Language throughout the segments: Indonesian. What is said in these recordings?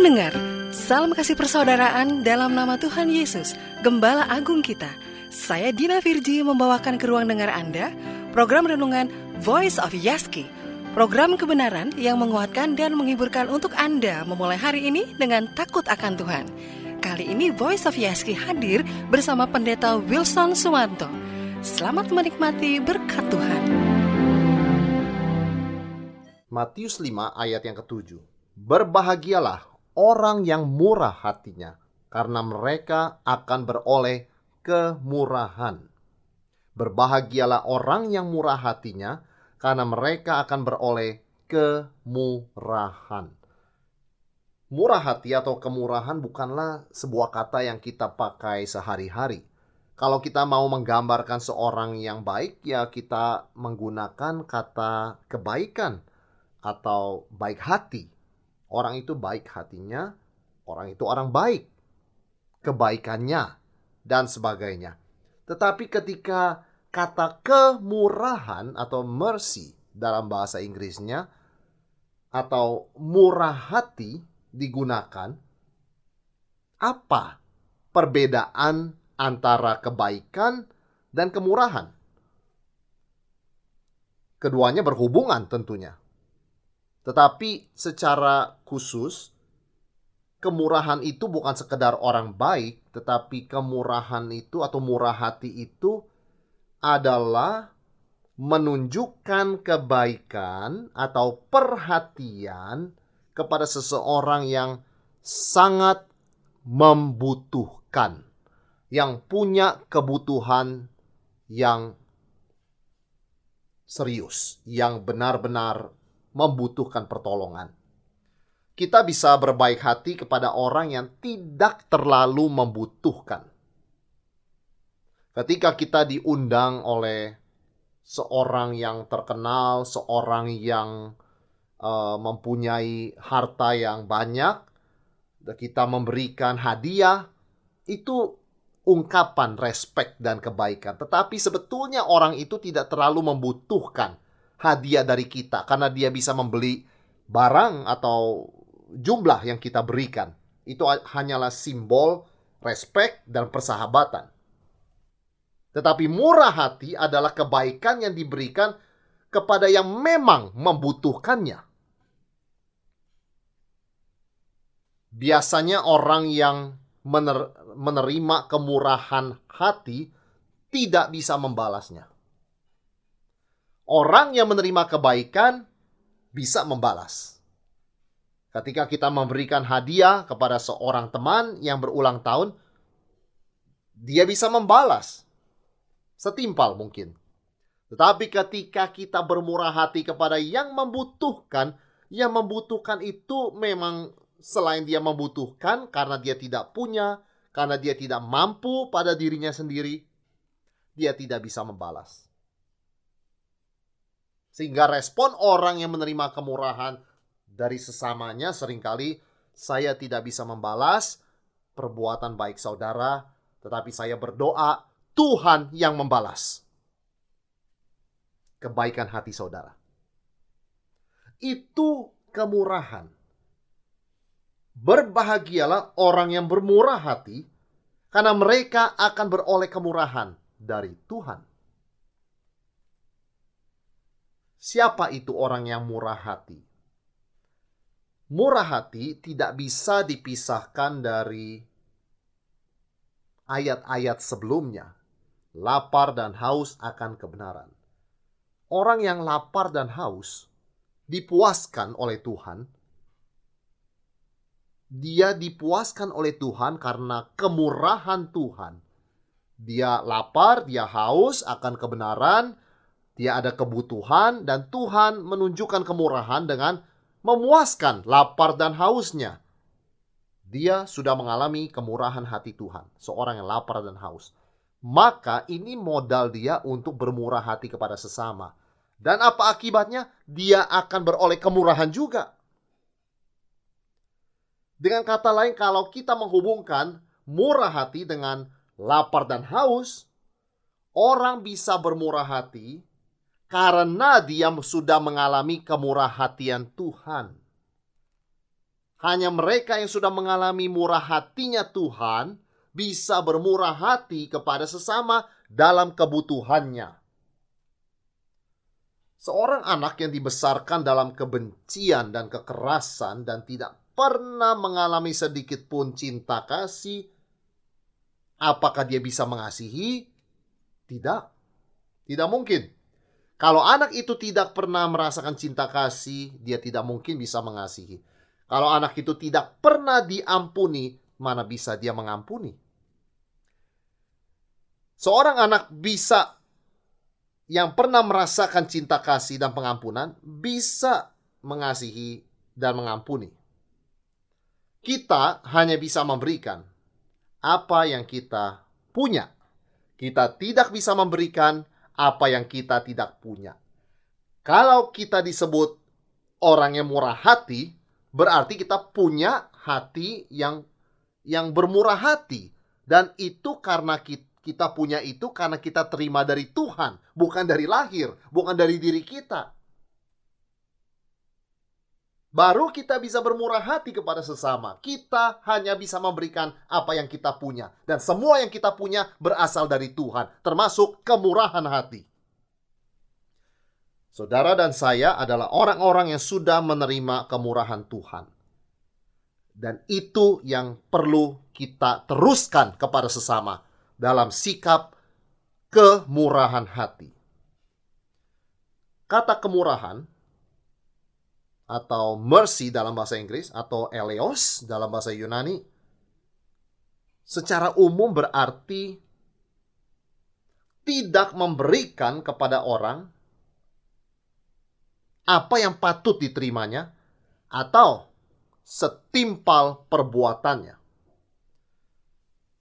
Pendengar, salam kasih persaudaraan dalam nama Tuhan Yesus, Gembala Agung kita. Saya Dina Virji membawakan ke ruang dengar Anda program renungan Voice of Yaski. Program kebenaran yang menguatkan dan menghiburkan untuk Anda memulai hari ini dengan takut akan Tuhan. Kali ini Voice of Yaski hadir bersama Pendeta Wilson Suwanto. Selamat menikmati berkat Tuhan. Matius 5 ayat yang ketujuh. Berbahagialah orang yang murah hatinya, karena mereka akan beroleh kemurahan. Berbahagialah orang yang murah hatinya, karena mereka akan beroleh kemurahan. Murah hati atau kemurahan bukanlah sebuah kata yang kita pakai sehari-hari. Kalau kita mau menggambarkan seorang yang baik, ya kita menggunakan kata kebaikan atau baik hati Orang itu baik hatinya, orang itu orang baik, kebaikannya, dan sebagainya. Tetapi ketika kata kemurahan atau mercy dalam bahasa Inggrisnya atau murah hati digunakan, apa perbedaan antara kebaikan dan kemurahan? Keduanya berhubungan tentunya. Tetapi secara khusus, kemurahan itu bukan sekedar orang baik, tetapi kemurahan itu atau murah hati itu adalah menunjukkan kebaikan atau perhatian kepada seseorang yang sangat membutuhkan, yang punya kebutuhan yang serius, yang benar-benar membutuhkan pertolongan. Kita bisa berbaik hati kepada orang yang tidak terlalu membutuhkan. Ketika kita diundang oleh seorang yang terkenal, seorang yang uh, mempunyai harta yang banyak, kita memberikan hadiah, itu ungkapan respek dan kebaikan. Tetapi sebetulnya orang itu tidak terlalu membutuhkan hadiah dari kita karena dia bisa membeli barang atau jumlah yang kita berikan. Itu hanyalah simbol respek dan persahabatan. Tetapi murah hati adalah kebaikan yang diberikan kepada yang memang membutuhkannya. Biasanya orang yang menerima kemurahan hati tidak bisa membalasnya. Orang yang menerima kebaikan bisa membalas. Ketika kita memberikan hadiah kepada seorang teman yang berulang tahun, dia bisa membalas. Setimpal mungkin. Tetapi ketika kita bermurah hati kepada yang membutuhkan, yang membutuhkan itu memang selain dia membutuhkan karena dia tidak punya, karena dia tidak mampu pada dirinya sendiri, dia tidak bisa membalas. Sehingga respon orang yang menerima kemurahan dari sesamanya sering kali saya tidak bisa membalas perbuatan baik saudara, tetapi saya berdoa Tuhan yang membalas kebaikan hati saudara. Itu kemurahan. Berbahagialah orang yang bermurah hati, karena mereka akan beroleh kemurahan dari Tuhan. Siapa itu orang yang murah hati? Murah hati tidak bisa dipisahkan dari ayat-ayat sebelumnya. Lapar dan haus akan kebenaran. Orang yang lapar dan haus dipuaskan oleh Tuhan. Dia dipuaskan oleh Tuhan karena kemurahan Tuhan. Dia lapar, dia haus akan kebenaran, dia ada kebutuhan dan Tuhan menunjukkan kemurahan dengan memuaskan lapar dan hausnya. Dia sudah mengalami kemurahan hati Tuhan, seorang yang lapar dan haus. Maka ini modal dia untuk bermurah hati kepada sesama. Dan apa akibatnya? Dia akan beroleh kemurahan juga. Dengan kata lain, kalau kita menghubungkan murah hati dengan lapar dan haus, orang bisa bermurah hati karena dia sudah mengalami kemurah hatian Tuhan. Hanya mereka yang sudah mengalami murah hatinya Tuhan bisa bermurah hati kepada sesama dalam kebutuhannya. Seorang anak yang dibesarkan dalam kebencian dan kekerasan dan tidak pernah mengalami sedikit pun cinta kasih, apakah dia bisa mengasihi? Tidak. Tidak mungkin. Kalau anak itu tidak pernah merasakan cinta kasih, dia tidak mungkin bisa mengasihi. Kalau anak itu tidak pernah diampuni, mana bisa dia mengampuni? Seorang anak bisa yang pernah merasakan cinta kasih dan pengampunan bisa mengasihi dan mengampuni. Kita hanya bisa memberikan apa yang kita punya. Kita tidak bisa memberikan apa yang kita tidak punya. Kalau kita disebut orang yang murah hati, berarti kita punya hati yang yang bermurah hati dan itu karena kita punya itu karena kita terima dari Tuhan, bukan dari lahir, bukan dari diri kita. Baru kita bisa bermurah hati kepada sesama. Kita hanya bisa memberikan apa yang kita punya. Dan semua yang kita punya berasal dari Tuhan. Termasuk kemurahan hati. Saudara dan saya adalah orang-orang yang sudah menerima kemurahan Tuhan. Dan itu yang perlu kita teruskan kepada sesama dalam sikap kemurahan hati. Kata kemurahan atau mercy dalam bahasa Inggris atau eleos dalam bahasa Yunani secara umum berarti tidak memberikan kepada orang apa yang patut diterimanya atau setimpal perbuatannya.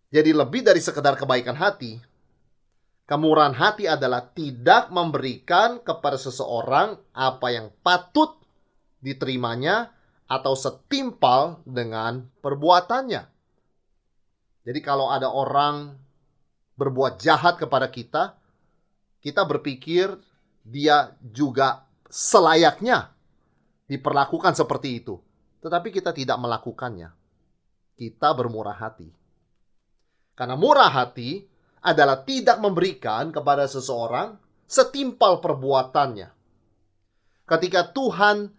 Jadi lebih dari sekedar kebaikan hati, kemurahan hati adalah tidak memberikan kepada seseorang apa yang patut diterimanya atau setimpal dengan perbuatannya. Jadi kalau ada orang berbuat jahat kepada kita, kita berpikir dia juga selayaknya diperlakukan seperti itu. Tetapi kita tidak melakukannya. Kita bermurah hati. Karena murah hati adalah tidak memberikan kepada seseorang setimpal perbuatannya. Ketika Tuhan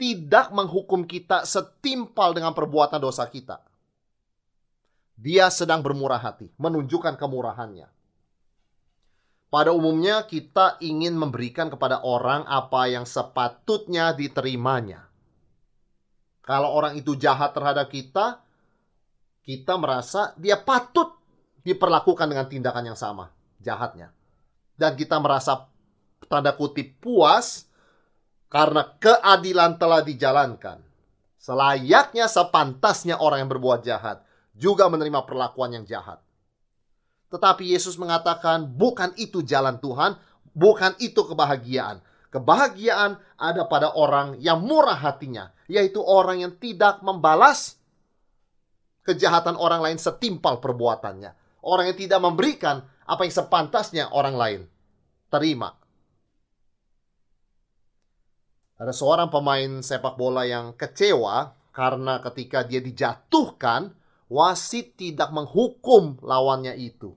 tidak menghukum kita setimpal dengan perbuatan dosa kita. Dia sedang bermurah hati, menunjukkan kemurahannya. Pada umumnya kita ingin memberikan kepada orang apa yang sepatutnya diterimanya. Kalau orang itu jahat terhadap kita, kita merasa dia patut diperlakukan dengan tindakan yang sama, jahatnya. Dan kita merasa tanda kutip puas karena keadilan telah dijalankan. Selayaknya sepantasnya orang yang berbuat jahat juga menerima perlakuan yang jahat. Tetapi Yesus mengatakan bukan itu jalan Tuhan, bukan itu kebahagiaan. Kebahagiaan ada pada orang yang murah hatinya, yaitu orang yang tidak membalas kejahatan orang lain setimpal perbuatannya. Orang yang tidak memberikan apa yang sepantasnya orang lain terima. Ada seorang pemain sepak bola yang kecewa karena ketika dia dijatuhkan, wasit tidak menghukum lawannya itu.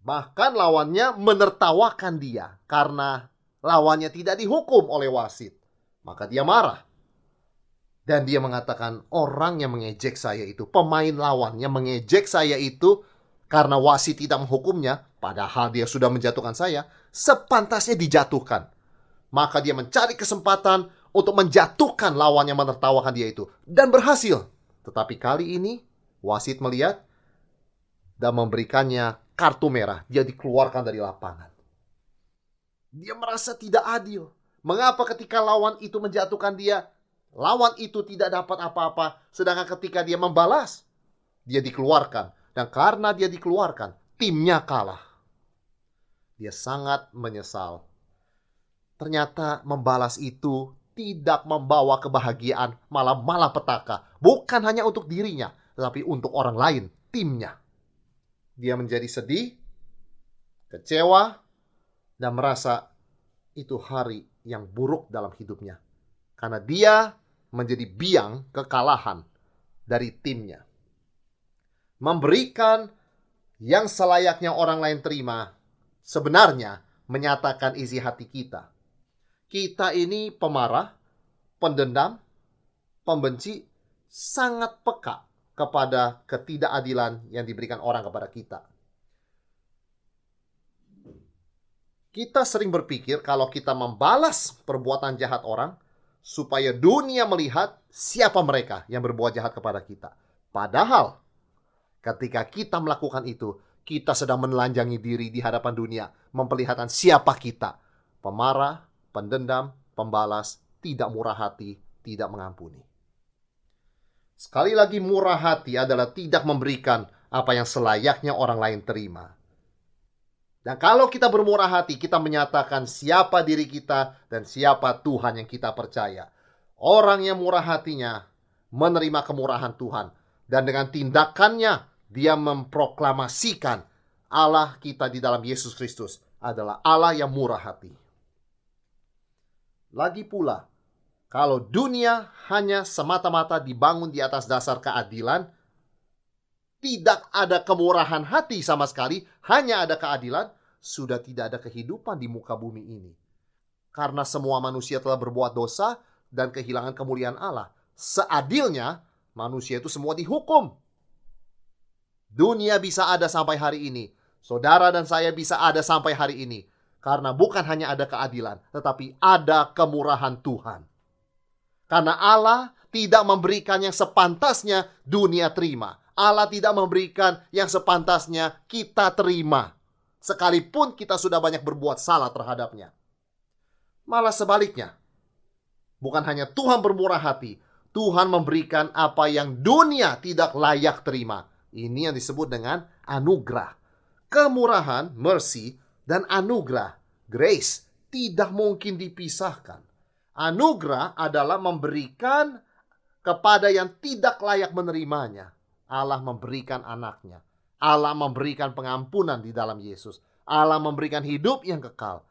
Bahkan lawannya menertawakan dia karena lawannya tidak dihukum oleh wasit. Maka dia marah. Dan dia mengatakan orang yang mengejek saya itu, pemain lawan yang mengejek saya itu karena wasit tidak menghukumnya, padahal dia sudah menjatuhkan saya, sepantasnya dijatuhkan. Maka dia mencari kesempatan untuk menjatuhkan lawan yang menertawakan dia itu. Dan berhasil. Tetapi kali ini wasit melihat dan memberikannya kartu merah. Dia dikeluarkan dari lapangan. Dia merasa tidak adil. Mengapa ketika lawan itu menjatuhkan dia, Lawan itu tidak dapat apa-apa, sedangkan ketika dia membalas, dia dikeluarkan. Dan karena dia dikeluarkan, timnya kalah. Dia sangat menyesal. Ternyata membalas itu tidak membawa kebahagiaan, malah malah petaka. Bukan hanya untuk dirinya, tetapi untuk orang lain, timnya. Dia menjadi sedih, kecewa, dan merasa itu hari yang buruk dalam hidupnya. Karena dia menjadi biang kekalahan dari timnya. Memberikan yang selayaknya orang lain terima sebenarnya menyatakan isi hati kita. Kita ini pemarah, pendendam, pembenci, sangat peka kepada ketidakadilan yang diberikan orang kepada kita. Kita sering berpikir kalau kita membalas perbuatan jahat orang, supaya dunia melihat siapa mereka yang berbuat jahat kepada kita. Padahal, ketika kita melakukan itu, kita sedang menelanjangi diri di hadapan dunia, memperlihatkan siapa kita. Pemarah, pendendam, pembalas, tidak murah hati, tidak mengampuni. Sekali lagi murah hati adalah tidak memberikan apa yang selayaknya orang lain terima. Dan kalau kita bermurah hati, kita menyatakan siapa diri kita dan siapa Tuhan yang kita percaya. Orang yang murah hatinya menerima kemurahan Tuhan. Dan dengan tindakannya, dia memproklamasikan Allah kita di dalam Yesus Kristus adalah Allah yang murah hati. Lagi pula, kalau dunia hanya semata-mata dibangun di atas dasar keadilan, tidak ada kemurahan hati sama sekali, hanya ada keadilan, sudah tidak ada kehidupan di muka bumi ini. Karena semua manusia telah berbuat dosa dan kehilangan kemuliaan Allah. Seadilnya, manusia itu semua dihukum. Dunia bisa ada sampai hari ini. Saudara dan saya bisa ada sampai hari ini. Karena bukan hanya ada keadilan, tetapi ada kemurahan Tuhan. Karena Allah tidak memberikan yang sepantasnya dunia terima. Allah tidak memberikan yang sepantasnya kita terima sekalipun kita sudah banyak berbuat salah terhadapnya. Malah sebaliknya, bukan hanya Tuhan bermurah hati, Tuhan memberikan apa yang dunia tidak layak terima. Ini yang disebut dengan anugerah. Kemurahan, mercy, dan anugerah, grace, tidak mungkin dipisahkan. Anugerah adalah memberikan kepada yang tidak layak menerimanya. Allah memberikan anaknya. Allah memberikan pengampunan di dalam Yesus. Allah memberikan hidup yang kekal.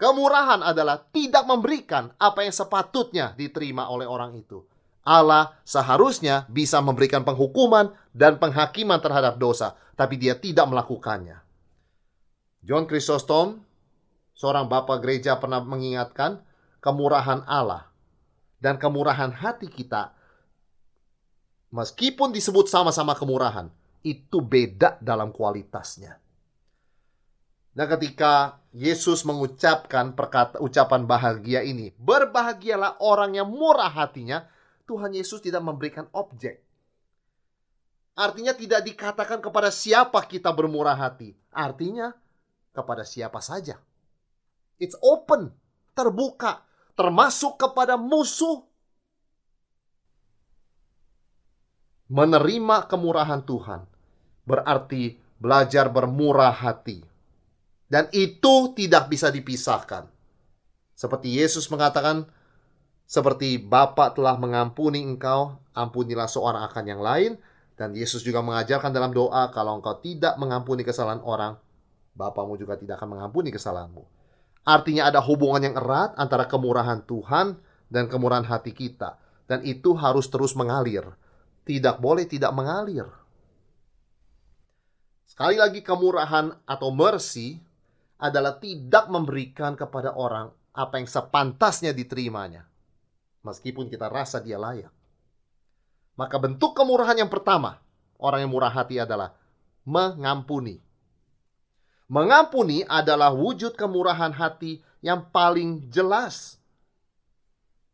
Kemurahan adalah tidak memberikan apa yang sepatutnya diterima oleh orang itu. Allah seharusnya bisa memberikan penghukuman dan penghakiman terhadap dosa, tapi dia tidak melakukannya. John Chrysostom, seorang bapak gereja pernah mengingatkan kemurahan Allah dan kemurahan hati kita meskipun disebut sama-sama kemurahan, itu beda dalam kualitasnya. Nah, ketika Yesus mengucapkan perkata, ucapan bahagia ini, berbahagialah orang yang murah hatinya, Tuhan Yesus tidak memberikan objek. Artinya tidak dikatakan kepada siapa kita bermurah hati. Artinya kepada siapa saja. It's open, terbuka, termasuk kepada musuh. Menerima kemurahan Tuhan berarti belajar bermurah hati. Dan itu tidak bisa dipisahkan. Seperti Yesus mengatakan, seperti Bapa telah mengampuni engkau, ampunilah seorang akan yang lain. Dan Yesus juga mengajarkan dalam doa, kalau engkau tidak mengampuni kesalahan orang, Bapamu juga tidak akan mengampuni kesalahanmu. Artinya ada hubungan yang erat antara kemurahan Tuhan dan kemurahan hati kita. Dan itu harus terus mengalir. Tidak boleh tidak mengalir. Sekali lagi kemurahan atau mercy adalah tidak memberikan kepada orang apa yang sepantasnya diterimanya. Meskipun kita rasa dia layak. Maka bentuk kemurahan yang pertama, orang yang murah hati adalah mengampuni. Mengampuni adalah wujud kemurahan hati yang paling jelas.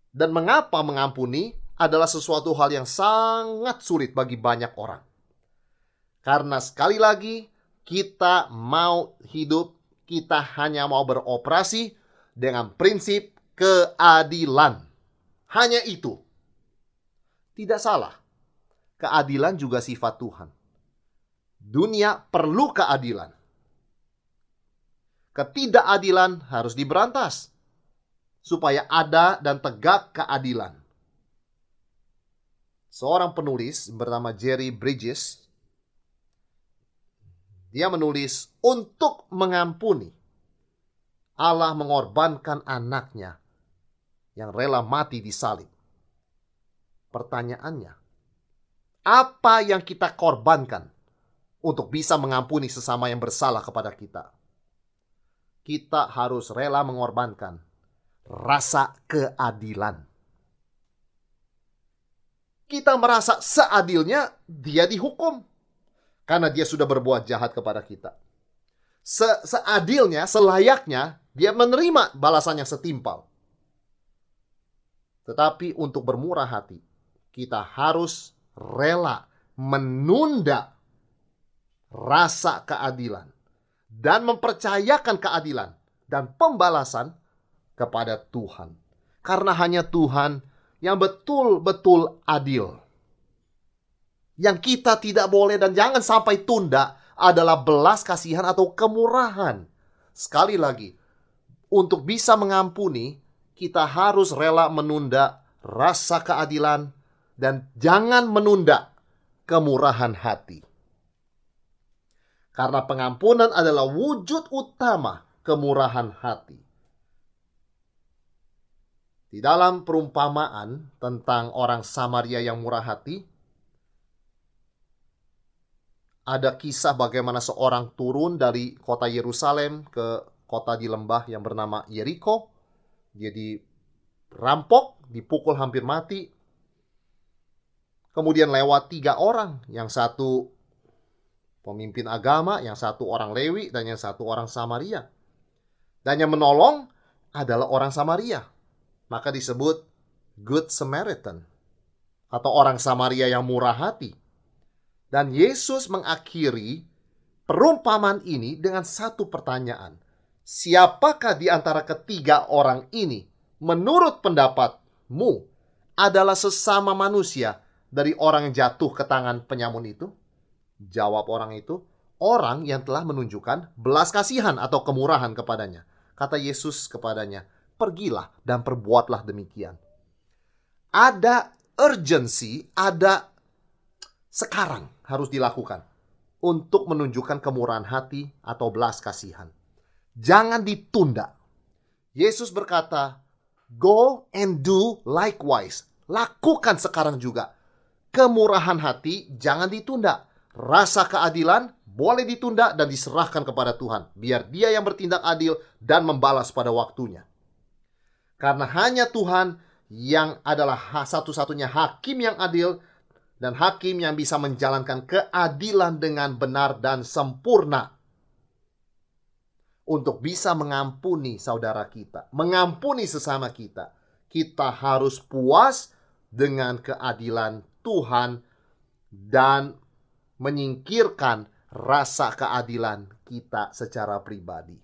Dan mengapa mengampuni adalah sesuatu hal yang sangat sulit bagi banyak orang. Karena sekali lagi kita mau hidup, kita hanya mau beroperasi dengan prinsip keadilan. Hanya itu. Tidak salah. Keadilan juga sifat Tuhan. Dunia perlu keadilan. Ketidakadilan harus diberantas supaya ada dan tegak keadilan. Seorang penulis bernama Jerry Bridges dia menulis untuk mengampuni. Allah mengorbankan anaknya yang rela mati di salib. pertanyaannya, apa yang kita korbankan untuk bisa mengampuni sesama yang bersalah kepada kita? Kita harus rela mengorbankan rasa keadilan. Kita merasa seadilnya dia dihukum karena dia sudah berbuat jahat kepada kita. Se seadilnya, selayaknya dia menerima balasan yang setimpal. Tetapi untuk bermurah hati, kita harus rela menunda rasa keadilan dan mempercayakan keadilan dan pembalasan kepada Tuhan. Karena hanya Tuhan yang betul-betul adil. Yang kita tidak boleh dan jangan sampai tunda adalah belas kasihan atau kemurahan. Sekali lagi, untuk bisa mengampuni, kita harus rela menunda rasa keadilan dan jangan menunda kemurahan hati. Karena pengampunan adalah wujud utama kemurahan hati. Di dalam perumpamaan tentang orang Samaria yang murah hati, ada kisah bagaimana seorang turun dari kota Yerusalem ke kota di lembah yang bernama Yeriko. Dia dirampok, dipukul hampir mati. Kemudian lewat tiga orang, yang satu pemimpin agama, yang satu orang Lewi, dan yang satu orang Samaria. Dan yang menolong adalah orang Samaria maka disebut Good Samaritan atau orang Samaria yang murah hati. Dan Yesus mengakhiri perumpamaan ini dengan satu pertanyaan. Siapakah di antara ketiga orang ini menurut pendapatmu adalah sesama manusia dari orang yang jatuh ke tangan penyamun itu? Jawab orang itu, orang yang telah menunjukkan belas kasihan atau kemurahan kepadanya. Kata Yesus kepadanya, pergilah dan perbuatlah demikian. Ada urgency, ada sekarang harus dilakukan untuk menunjukkan kemurahan hati atau belas kasihan. Jangan ditunda. Yesus berkata, "Go and do likewise." Lakukan sekarang juga. Kemurahan hati jangan ditunda. Rasa keadilan boleh ditunda dan diserahkan kepada Tuhan, biar Dia yang bertindak adil dan membalas pada waktunya. Karena hanya Tuhan yang adalah satu-satunya hakim yang adil dan hakim yang bisa menjalankan keadilan dengan benar dan sempurna. Untuk bisa mengampuni saudara kita, mengampuni sesama kita, kita harus puas dengan keadilan Tuhan dan menyingkirkan rasa keadilan kita secara pribadi.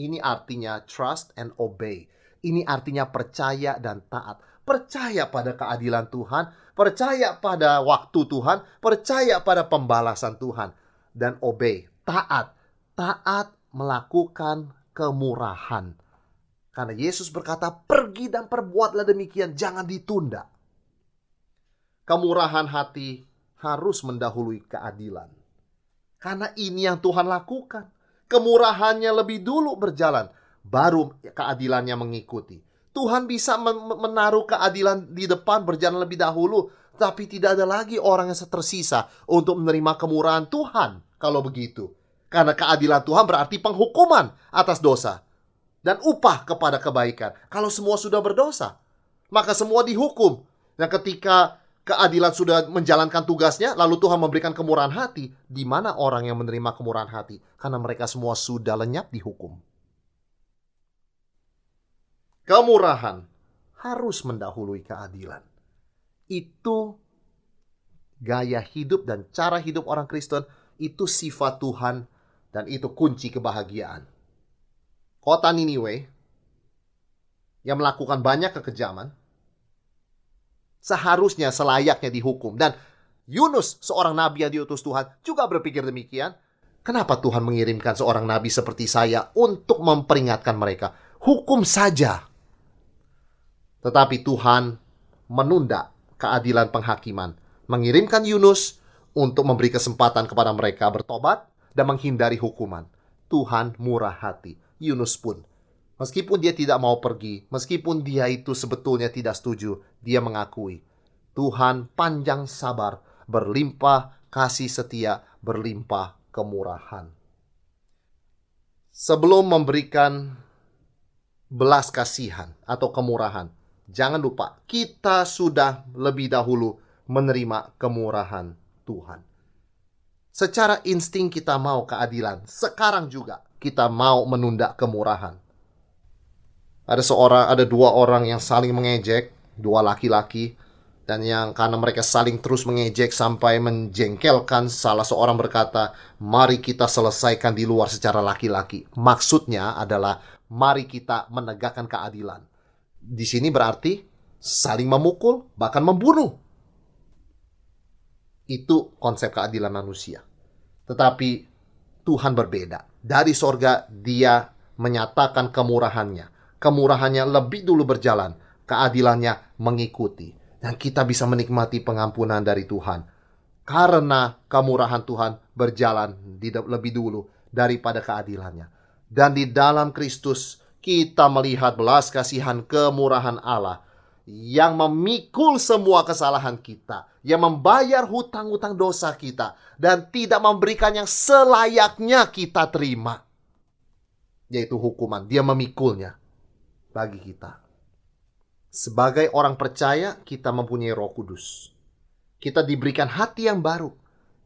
Ini artinya trust and obey ini artinya percaya dan taat. Percaya pada keadilan Tuhan, percaya pada waktu Tuhan, percaya pada pembalasan Tuhan. Dan obey, taat. Taat melakukan kemurahan. Karena Yesus berkata, pergi dan perbuatlah demikian, jangan ditunda. Kemurahan hati harus mendahului keadilan. Karena ini yang Tuhan lakukan. Kemurahannya lebih dulu berjalan baru keadilannya mengikuti. Tuhan bisa menaruh keadilan di depan berjalan lebih dahulu, tapi tidak ada lagi orang yang tersisa untuk menerima kemurahan Tuhan kalau begitu. Karena keadilan Tuhan berarti penghukuman atas dosa dan upah kepada kebaikan. Kalau semua sudah berdosa, maka semua dihukum. Dan ketika keadilan sudah menjalankan tugasnya, lalu Tuhan memberikan kemurahan hati, di mana orang yang menerima kemurahan hati? Karena mereka semua sudah lenyap dihukum. Kemurahan harus mendahului keadilan. Itu gaya hidup dan cara hidup orang Kristen, itu sifat Tuhan dan itu kunci kebahagiaan. Kota Niniwe yang melakukan banyak kekejaman seharusnya selayaknya dihukum dan Yunus seorang nabi yang diutus Tuhan juga berpikir demikian. Kenapa Tuhan mengirimkan seorang nabi seperti saya untuk memperingatkan mereka? Hukum saja tetapi Tuhan menunda keadilan penghakiman, mengirimkan Yunus untuk memberi kesempatan kepada mereka bertobat dan menghindari hukuman. Tuhan murah hati. Yunus pun Meskipun dia tidak mau pergi, meskipun dia itu sebetulnya tidak setuju, dia mengakui Tuhan panjang sabar, berlimpah kasih setia, berlimpah kemurahan. Sebelum memberikan belas kasihan atau kemurahan, jangan lupa kita sudah lebih dahulu menerima kemurahan Tuhan. Secara insting kita mau keadilan, sekarang juga kita mau menunda kemurahan. Ada seorang, ada dua orang yang saling mengejek, dua laki-laki, dan yang karena mereka saling terus mengejek sampai menjengkelkan salah seorang berkata, "Mari kita selesaikan di luar secara laki-laki." Maksudnya adalah mari kita menegakkan keadilan. Di sini berarti saling memukul, bahkan membunuh. Itu konsep keadilan manusia. Tetapi Tuhan berbeda. Dari sorga dia menyatakan kemurahannya. Kemurahannya lebih dulu berjalan, keadilannya mengikuti dan kita bisa menikmati pengampunan dari Tuhan. Karena kemurahan Tuhan berjalan lebih dulu daripada keadilannya. Dan di dalam Kristus kita melihat belas kasihan kemurahan Allah yang memikul semua kesalahan kita, yang membayar hutang-hutang dosa kita dan tidak memberikan yang selayaknya kita terima. Yaitu hukuman, dia memikulnya bagi kita. Sebagai orang percaya, kita mempunyai Roh Kudus. Kita diberikan hati yang baru.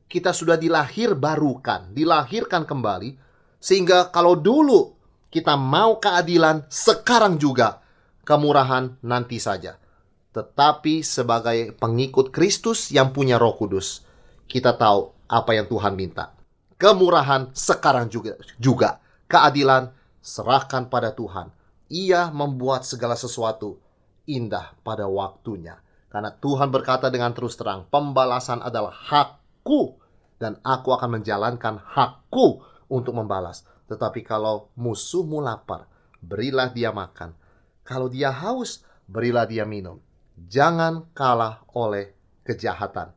Kita sudah dilahir barukan, dilahirkan kembali, sehingga kalau dulu kita mau keadilan, sekarang juga kemurahan nanti saja. Tetapi sebagai pengikut Kristus yang punya Roh Kudus, kita tahu apa yang Tuhan minta. Kemurahan sekarang juga, juga keadilan serahkan pada Tuhan. Ia membuat segala sesuatu indah pada waktunya. Karena Tuhan berkata dengan terus terang, pembalasan adalah hakku dan aku akan menjalankan hakku untuk membalas. Tetapi kalau musuhmu lapar, berilah dia makan. Kalau dia haus, berilah dia minum. Jangan kalah oleh kejahatan.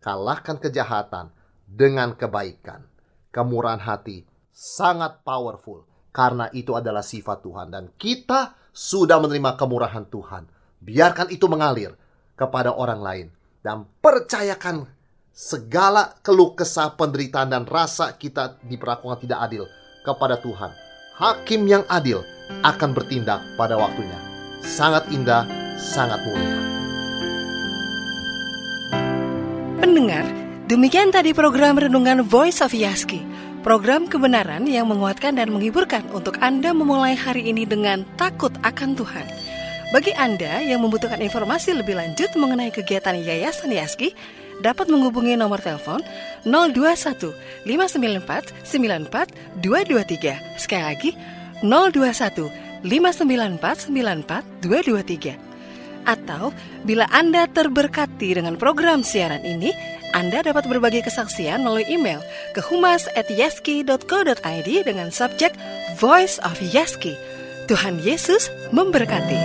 Kalahkan kejahatan dengan kebaikan. Kemurahan hati sangat powerful karena itu adalah sifat Tuhan dan kita sudah menerima kemurahan Tuhan. Biarkan itu mengalir kepada orang lain dan percayakan segala keluh kesah penderitaan dan rasa kita diperlakukan tidak adil kepada Tuhan. Hakim yang adil akan bertindak pada waktunya. Sangat indah, sangat mulia. Pendengar, demikian tadi program Renungan Voice of Yaski. Program kebenaran yang menguatkan dan menghiburkan untuk Anda memulai hari ini dengan takut akan Tuhan. Bagi Anda yang membutuhkan informasi lebih lanjut mengenai kegiatan Yayasan Yaski, dapat menghubungi nomor telepon 021 594 94 223. Sekali lagi, 021 594 94 223. Atau bila Anda terberkati dengan program siaran ini, anda dapat berbagi kesaksian melalui email ke humas@yeski.co.id dengan subjek Voice of Yeski. Tuhan Yesus memberkati.